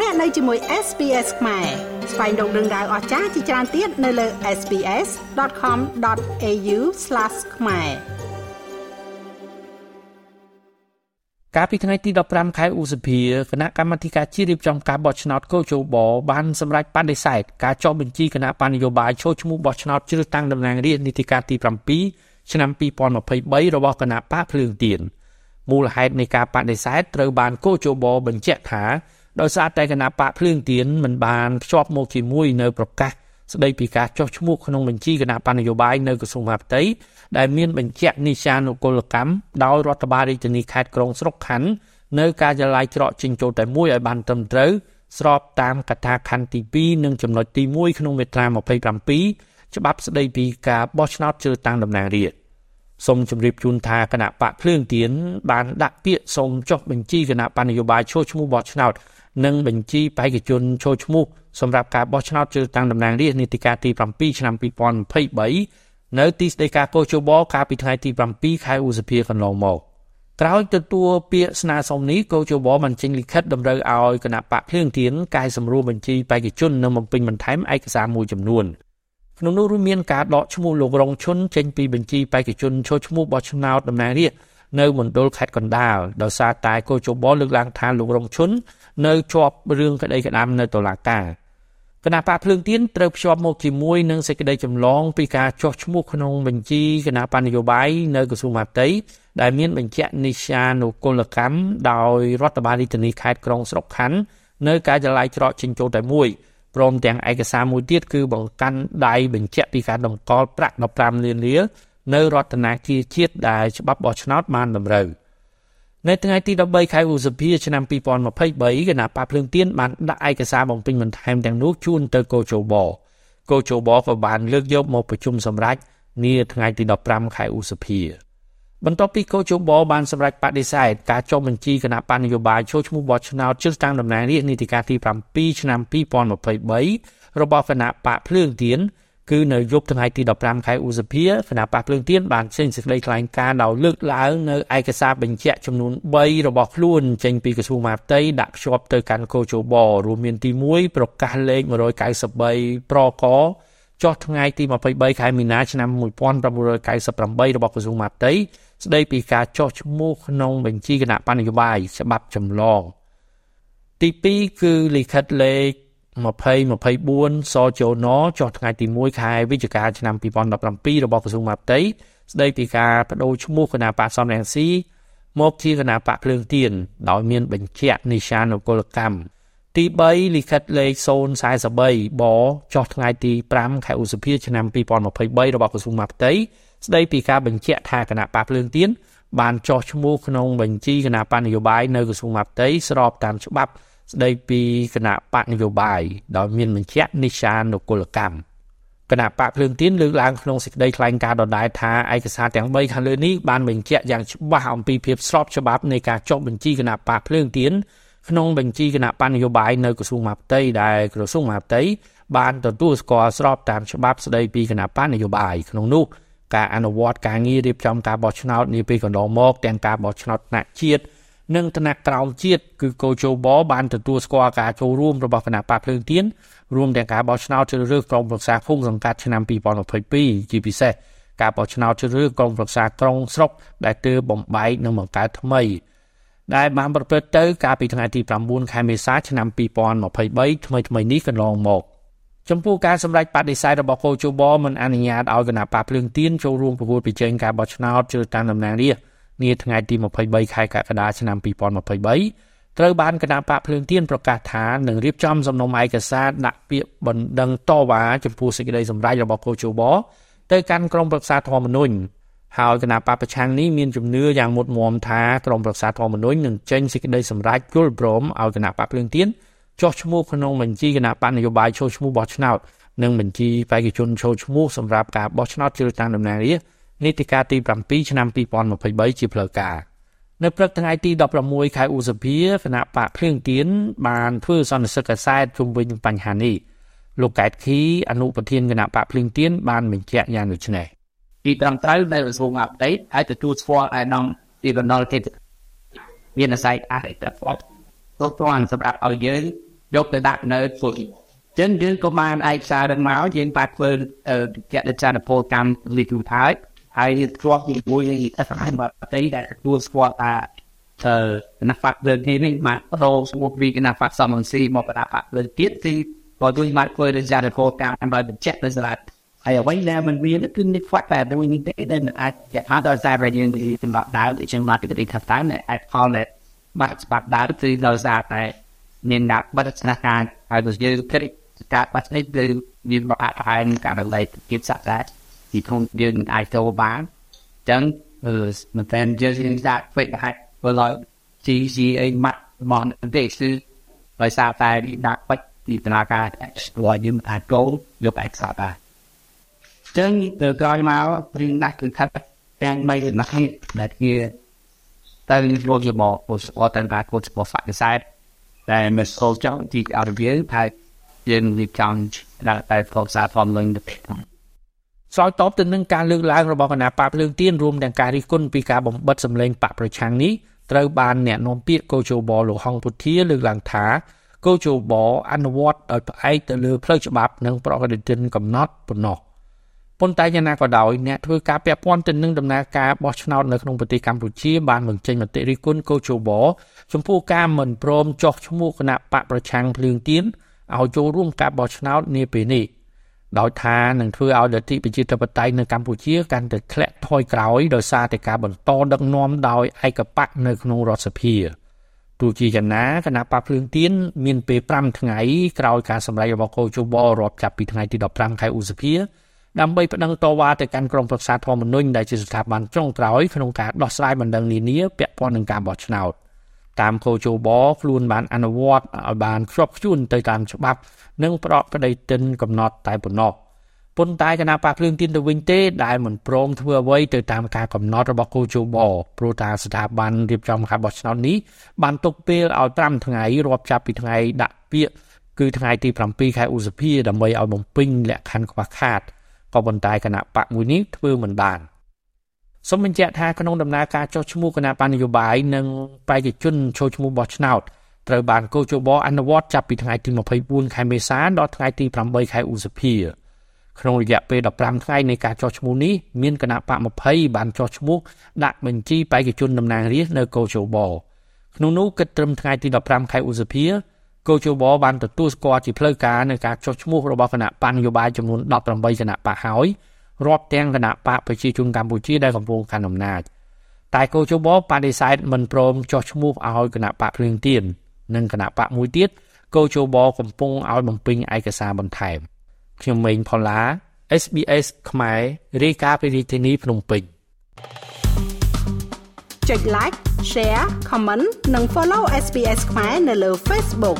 លោកអ្នកនៅជាមួយ SPS ខ្មែរស្វែងរកដឹងដៅអស្ចារ្យជាច្រើនទៀតនៅលើ SPS.com.au/ ខ្មែរកាលពីថ្ងៃទី15ខែឧសភាគណៈកម្មាធិការជាតិរៀបចំការបោះឆ្នោតកោជបបានសម្រេចបដិសេធការចុះបញ្ជីគណៈបញ្ញយោបាយចូលឈ្មោះបោះឆ្នោតជ្រើសតាំងតំណាងរាស្ត្រនីតិកាលទី7ឆ្នាំ2023របស់គណៈបកភ្លើងទៀនមូលហេតុនៃការបដិសេធត្រូវបានកោជបបញ្ជាក់ថា ដោយសារតែគណៈបកភ្លើងទៀនមិនបានភ្ជាប់មកជាមួយនៅប្រកាសស្ដីពីការចុះឈ្មោះក្នុងបញ្ជីគណៈបញ្ញយោបាយនៅក្រសួងមហាផ្ទៃដែលមានបញ្ជាក់និស្សានុគលកម្មដោយរដ្ឋបាលរាជធានីខេត្តក្រុងស្រុកខណ្ឌនៅការិយាល័យច្រកចេញចូលតែមួយឲ្យបានត្រឹមត្រូវស្របតាមកថាខណ្ឌទី2និងចំណុចទី1ក្នុងមាត្រា27ច្បាប់ស្ដីពីការបោះឆ្នោតជ្រើសតាំងតំណាងរាស្ត្រ សូមជម្រាបជូនថាគណៈបកភ្លើងទៀនបានដាក់ពាក្យសូមចុះបញ្ជីគណៈបញ្ញយោបាយឈោះឈ្មោះបោះឆ្នោតនិងបញ្ជីបេក្ខជនចូលឈ្មោះសម្រាប់ការបោះឆ្នោតជ្រើសតាំងតំណាងរាស្ត្រនីតិកាលទី7ឆ្នាំ2023នៅទីស្តីការកោជបកាលពីថ្ងៃទី7ខែឧសភាកន្លងមកក្រោយទទួលពាក្យស្នើសុំនេះកោជបបានចេញលិខិតតម្រូវឲ្យគណៈបកភ្លើងទៀនកែសម្រួលបញ្ជីបេក្ខជននិងបំពេញបន្ថែមឯកសារមួយចំនួន ក្នុងនោះរួមមានការដកឈ្មោះលោករងឈុនចេញពីបញ្ជីបេក្ខជនចូលឈ្មោះបោះឆ្នោតតំណាងរាស្ត្រនៅមណ្ឌលខេត្តកណ្ដាលដោយសារតែកោជបលើកឡើងថាលោករងឈុននៅជាប់រឿងក្តីក្តាមនៅតុលាការគណៈបកភ្លើងទៀនត្រូវភ្ជាប់មកជាមួយនឹងសេចក្តីចម្លងពីការចុះឈ្មោះក្នុងបញ្ជីគណៈបញ្ញយោបាយនៅក្រសួងមហាផ្ទៃដែលមានបញ្ជាក់និស្សានុគលកម្មដោយរដ្ឋបាលរាជធានីខេត្តក្រុងស្រុកខណ្ឌនៅការិយាល័យច្រកចិញ្ចោលតែមួយ ព្រមទាំងឯកសារមួយទៀតគឺបង្កាន់ដៃបញ្ជាក់ពីការតម្កល់ប្រាក់15លានរៀលនៅរដ្ឋាភិបាលជាតិដែលច្បាប់បោះឆ្នោតបានតម្រូវ។នៅថ្ងៃទី13ខែឧសភាឆ្នាំ2023គណៈបកភ្លើងទៀនបានដាក់ឯកសារបំពេញបន្ថែមទាំងនោះជូនទៅកោជបកោជបក៏បានលើកយកមកប្រជុំសម្រាប់នាថ្ងៃទី15ខែឧសភា បន្ទាប់ពីកោជបបានសម្រេចបដិសេធការចុះបញ្ជីគណៈបញ្ញយោបាយចូលឈ្មោះបោះឆ្នោតជ្រើសតាំងតំណាងរាស្ត្រនីតិកាលទី7ឆ្នាំ2023របស់គណៈបកភ្លើងទៀនគឺនៅយប់ថ្ងៃទី15ខែឧសភាគណៈបកភ្លើងទៀនបានចេញសេចក្តីថ្លែងការណ៍ដោយលើកឡើងនៅឯកសារបញ្ជាក់ចំនួន3របស់ខ្លួនចេញពីក្រសួងមហាផ្ទៃដាក់ភ្ជាប់ទៅកាន់កោជបរួមមានទី1ប្រកាសលេខ193ប្រកចុះថ្ងៃទី23ខែមីនាឆ្នាំ1998របស់ក្រសួងមហាផ្ទៃ ស្ដីពីការចុះឈ្មោះក្នុងបញ្ជីគណៈបញ្ញយោបាយច្បាប់ចម្លង ទី2គឺលិខិតលេខ2024សជនចុះថ្ងៃទី1ខែវិច្ឆិកាឆ្នាំ2017របស់ក្រសួងមហាផ្ទៃស្ដីពីការបដូរឈ្មោះគណៈបកសំរងស៊ីមកជាគណៈបកភ្លើងទៀនដោយមានបញ្ជាក់និសានុគលកម្ម ទី3លិខិតលេខ043បចុះថ្ងៃទី5ខែឧសភាឆ្នាំ2023របស់ក្រសួងមហាផ្ទៃស្ដីពីការបញ្ជាក់ថាគណៈបកភ្លើងទៀនបានចុះឈ្មោះក្នុងបញ្ជីគណៈបកនយោបាយនៅក្រសួងមហាផ្ទៃស្របតាមច្បាប់ស្ដីពីគណៈបកនយោបាយដោយមានបញ្ជាក់និស្សានុគលកម្មគណៈបកភ្លើងទៀនលើកឡើងក្នុងសេចក្តីថ្លែងការណ៍ដដែលថាឯកសារទាំង3ខាងលើនេះបានបញ្ជាក់យ៉ាងច្បាស់អំពីភាពស្របច្បាប់នៃការចុះបញ្ជីគណៈបកភ្លើងទៀន ក្នុងបញ្ជីគណៈបញ្ញយោបាយនៅក្រសួងមហាផ្ទៃដែលក្រសួងមហាផ្ទៃបានទទួលស្គាល់ស្របតាមច្បាប់ស្ដីពីគណៈបញ្ញយោបាយក្នុងនោះការអនុវត្តការងាររៀបចំការបោះឆ្នោតនាពេលកន្លងមកទាំងការបោះឆ្នោតថ្នាក់ជាតិនិងថ្នាក់ក្រោមជាតិគឺកោជបបានទទួលស្គាល់ការចូលរួមរបស់គណៈបកភ្លើងទៀនរួមទាំងការបោះឆ្នោតជ្រើសរើសក្រុមប្រឹក្សាភូមិសង្កាត់ឆ្នាំ2022ជាពិសេសការបោះឆ្នោតជ្រើសរើសក្រុមប្រឹក្សាក្រុងស្រុកដែលទើបបំបែកនិងបង្កើតថ្មី ដែលបានប្រព្រឹត្តទៅកាលពីថ្ងៃទី9ខែមេសាឆ្នាំ2023ថ្មីថ្មីនេះកន្លងមកចំពោះការសម្ដែងបដិសេធរបស់កោជបមិនអនុញ្ញាតឲ្យគណៈបកភ្លើងទៀនចូលរួមប្រគល់ប្រជែងការបោះឆ្នោតជ្រើសតាំងតំណាងរាស្ត្រនាថ្ងៃទី23ខែកក្កដាឆ្នាំ2023ត្រូវបានគណៈបកភ្លើងទៀនប្រកាសថានឹងរៀបចំសំណុំឯកសារដាក់ពាក្យបណ្ដឹងតវ៉ាចំពោះសេចក្តីសម្រេចរបស់កោជបទៅកាន់ក្រមប្រឹក្សាធម្មនុញ្ញ ហើយគណៈបកប្រឆាំងនេះមានជំនឿយ៉ាងមុតមមថាក្រមប្រឹក្សាធម្មនុញ្ញនឹងចេញសេចក្តីសម្រេចយល់ព្រមឲ្យគណៈបកភ្លើងទៀនចុះឈ្មោះក្នុងបញ្ជីគណៈបកនយោបាយចូលឈ្មោះបោះឆ្នោតនិងបញ្ជីបេក្ខជនចូលឈ្មោះសម្រាប់ការបោះឆ្នោតជ្រើសតាំងតំណាងរាស្ត្រនីតិកាលទី7ឆ្នាំ2023ជាផ្លូវការនៅព្រឹកថ្ងៃទី16ខែឧសភាគណៈបកភ្លៀងទៀនបានធ្វើសន្និសីទកសែតជុំវិញបញ្ហានេះលោកកែតខីអនុប្រធានគណៈបកភ្លៀងទៀនបានបញ្ជាក់យ៉ាងដូចនេះ ទីត្រង់ត្រូវដែលក្រសួងអាប់ដេតហើយទទួលស្គាល់ឯនំទីបណ្ដុលទេមានអាស្រ័យអតិថិជនទោះទាន់សម្រាប់ឲ្យយើងយកទៅដាក់នៅពុទ្ធចឹងយើងក៏បានឯកសារនឹងមកយើងបានធ្វើកតិចារពលកម្មលីទូហើយហើយធ្លាប់ជាមួយនឹងអសកម្មបតីដែលទទួលស្គាល់ថាទៅគណៈបកលើនេះនេះមករោស្មុកវីគណៈបកសមនស៊ីមកបដាបកលើទៀតទីក៏ដូចមកធ្វើរចារពលកម្មបានបញ្ជាក់ទៅស្រាប់ ហើយអ្វីដែលมันមានគឺនេះ fact តែវិញនេះដែលអាចជាថាដល់សារយើងទីសម្រាប់ដើរទីចឹងមកទីថាតាមអាចផលដែលបាក់បាក់ដើរគឺដល់សារតែមានដាក់បទស្នាការហើយដូចយើងគិតការបាត់នេះគឺមានបកផែនការរលែកគិតសាក់ដែរទីធំយើងអាចចូលបានអញ្ចឹងអឺមិនតែយើងដាក់ពេកហើយ với lại GCA mặt món để sư rồi sao ta đi đặt bách thì ta ca gọi như một hạt cố được bạch sao ta chân từ coi máu riêng đặt cứ khách đang bay được nắp đặt kia tên vô như một một số tên bạc một số phải sai để mình số trong thì out of view hay dân đi trong là tại phòng xã phòng lên được ឆ្លើយតបទៅនឹងការលើកឡើងរបស់គណៈបកភ្លើងទៀនរួមទាំងការរិះគន់ពីការបំបិតសម្លេងបកប្រឆាំងនេះត្រូវបានអ្នកនាំពាក្យកោជបលោកហងពុធាលើកឡើងថាកោជបអនុវត្តដោយផ្អែកទៅលើផ្លូវច្បាប់និងប្រកបទិនកំណត់ប៉ុណ្ណោះ ប៉ុន្តែយ៉ាងណាក៏ដោយអ្នកធ្វើការពាក់ព័ន្ធទៅនឹងដំណើរការបោះឆ្នោតនៅក្នុងប្រទេសកម្ពុជាបានបញ្ចេញមតិរិះគន់កោជបចំពោះការមិនព្រមចោះឈ្មោះគណៈបកប្រឆាំងភ្លើងទៀនឲ្យចូលរួមការបោះឆ្នោតនាពេលនេះដោយថានឹងធ្វើឲ្យលទ្ធិប្រជាធិបតេយ្យនៅកម្ពុជាកាន់តែធ្លាក់ថយក្រោយដោយសារតែការបន្តដឹកនាំដោយឯកបកនៅក្នុងរដ្ឋសភាទោះជាយ៉ាងណាគណៈបកភ្លើងទៀនមានពេល5ថ្ងៃក្រោយការសម្ដែងរបស់កោជបរាប់ចាប់ពីថ្ងៃទី15ខែឧសភា ដើម្បីប្តឹងតវ៉ាទៅកាន់ក្រមប្រឹក្សាធម្មនុញ្ញដែលជាស្ថាប័នចុងក្រោយក្នុងការដោះស្រាយបណ្ដឹងនានាពាក់ព័ន្ធនឹងការបោះឆ្នោតតាមកោជបខ្លួនបានអនុវត្តឲ្យបានខ្ជាប់ខ្ជួនទៅតាមច្បាប់ និងប្រកក្តីទិនកំណត់តែប៉ុណ្ណោះប៉ុន្តែគណៈបកភ្លើងទៀនទៅវិញទេដែលមិនព្រមធ្វើអ្វីទៅតាមការកំណត់របស់គូជបព្រោះតាស្ថាប័នរៀបចំការបោះឆ្នោតនេះបានទុកពេលឲ្យ5ថ្ងៃរាប់ចាប់ពីថ្ងៃដាក់ពាក្យគឺថ្ងៃទី7ខែឧសភាដើម្បីឲ្យបំពេញលក្ខខណ្ឌខ្វះខាត ក៏ប៉ុន្តែគណៈបកមួយនេះធ្វើមិនបានសូមបញ្ជាក់ថាក្នុងដំណើរការចុះឈ្មោះគណៈបញ្ញយោបាយនិងបេក្ខជនចូលឈ្មោះបោះឆ្នោតត្រូវបានកោជបអនុវត្តចាប់ពីថ្ងៃទី24ខែមេសាដល់ថ្ងៃទី8ខែឧសភាក្នុងរយៈពេល15ថ្ងៃនៃការចោះឈ្មោះនេះមានគណៈបក20បានចោះឈ្មោះដាក់បញ្ជីបេក្ខជនតំណាងរាស្ត្រនៅកោជបក្នុងនោះគិតត្រឹមថ្ងៃទី15ខែឧសភា កោជបបានទទួលស្គាល់ជាផ្លូវការនៅការចោះឈ្មោះរបស់គណៈបញ្ញយោបាយចំនួន18គណៈបកហើយរាប់ទាំងគណៈបកប្រជាជនកម្ពុជាដែលកំពុងកាន់អំណាចតែកោជបបដិសេធមិនព្រមចោះឈ្មោះឲ្យគណៈបកភ្លើងទៀននិងគណៈបកមួយទៀតកោជបកំពុងឲ្យបំពេញឯកសារបន្ថែមខ្ញុំម៉េងផល្លា SBS ខ្មែររាយការណ៍ពីរាជធានីភ្នំពេញចុច like share comment និង follow SBS ខ្មែរនៅលើ Facebook